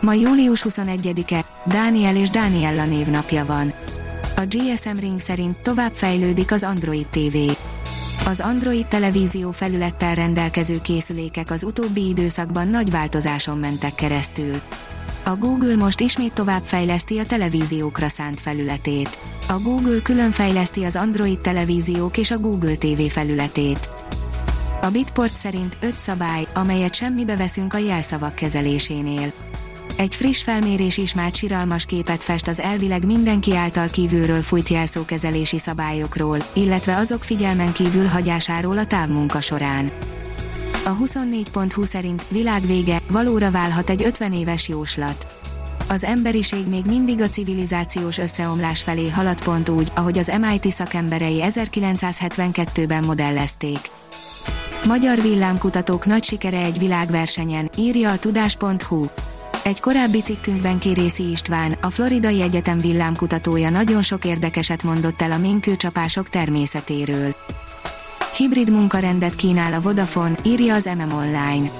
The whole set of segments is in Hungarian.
Ma július 21-e, Dániel és Dániella névnapja van. A GSM Ring szerint tovább fejlődik az Android TV. Az Android televízió felülettel rendelkező készülékek az utóbbi időszakban nagy változáson mentek keresztül. A Google most ismét tovább fejleszti a televíziókra szánt felületét. A Google külön fejleszti az Android televíziók és a Google TV felületét. A Bitport szerint 5 szabály, amelyet semmibe veszünk a jelszavak kezelésénél. Egy friss felmérés is már siralmas képet fest az elvileg mindenki által kívülről fújt jelszókezelési szabályokról, illetve azok figyelmen kívül hagyásáról a távmunka során. A 24.20 szerint világvége valóra válhat egy 50 éves jóslat. Az emberiség még mindig a civilizációs összeomlás felé halad pont úgy, ahogy az MIT szakemberei 1972-ben modellezték. Magyar villámkutatók nagy sikere egy világversenyen, írja a tudás.hu. Egy korábbi cikkünkben Kérészi István, a Floridai Egyetem villámkutatója nagyon sok érdekeset mondott el a ménkőcsapások természetéről. Hibrid munkarendet kínál a Vodafone, írja az MM Online.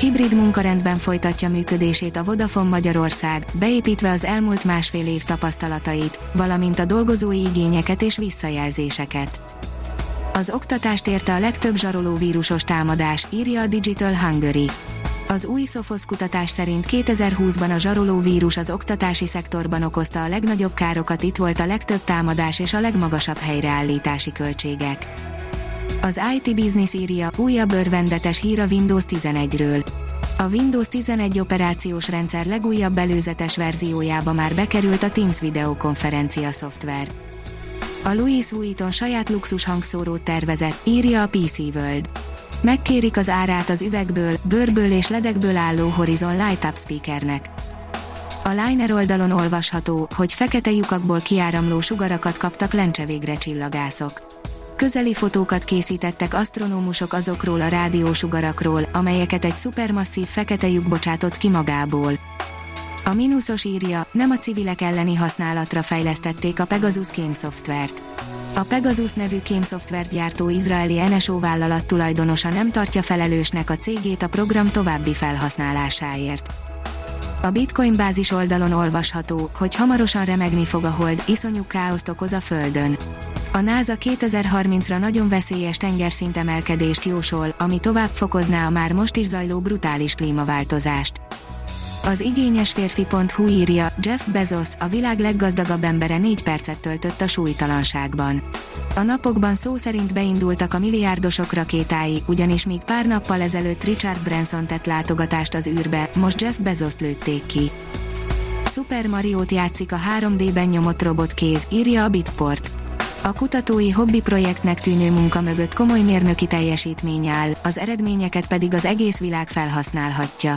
Hibrid munkarendben folytatja működését a Vodafone Magyarország, beépítve az elmúlt másfél év tapasztalatait, valamint a dolgozói igényeket és visszajelzéseket. Az oktatást érte a legtöbb zsaroló vírusos támadás, írja a Digital Hungary. Az új Sophos kutatás szerint 2020-ban a zsaroló vírus az oktatási szektorban okozta a legnagyobb károkat, itt volt a legtöbb támadás és a legmagasabb helyreállítási költségek. Az IT Business írja, újabb örvendetes hír a Windows 11-ről. A Windows 11 operációs rendszer legújabb előzetes verziójába már bekerült a Teams videokonferencia szoftver. A Louis Vuitton saját luxus hangszórót tervezett, írja a PC World. Megkérik az árát az üvegből, bőrből és ledekből álló Horizon Light Up speakernek. A Liner oldalon olvasható, hogy fekete lyukakból kiáramló sugarakat kaptak lencsevégre csillagászok. Közeli fotókat készítettek asztronómusok azokról a rádiósugarakról, amelyeket egy szupermasszív fekete lyuk bocsátott ki magából. A mínuszos írja, nem a civilek elleni használatra fejlesztették a Pegasus Game szoftvert. A Pegasus nevű kémszoftvert gyártó izraeli NSO vállalat tulajdonosa nem tartja felelősnek a cégét a program további felhasználásáért. A Bitcoin bázis oldalon olvasható, hogy hamarosan remegni fog a hold, iszonyú káoszt okoz a Földön. A NASA 2030-ra nagyon veszélyes tengerszintemelkedést jósol, ami tovább fokozná a már most is zajló brutális klímaváltozást. Az igényes férfi.hu írja, Jeff Bezos, a világ leggazdagabb embere négy percet töltött a súlytalanságban. A napokban szó szerint beindultak a milliárdosok rakétái, ugyanis még pár nappal ezelőtt Richard Branson tett látogatást az űrbe, most Jeff Bezos lőtték ki. Super Mario-t játszik a 3D-ben nyomott robotkéz, írja a Bitport. A kutatói hobbi projektnek tűnő munka mögött komoly mérnöki teljesítmény áll, az eredményeket pedig az egész világ felhasználhatja.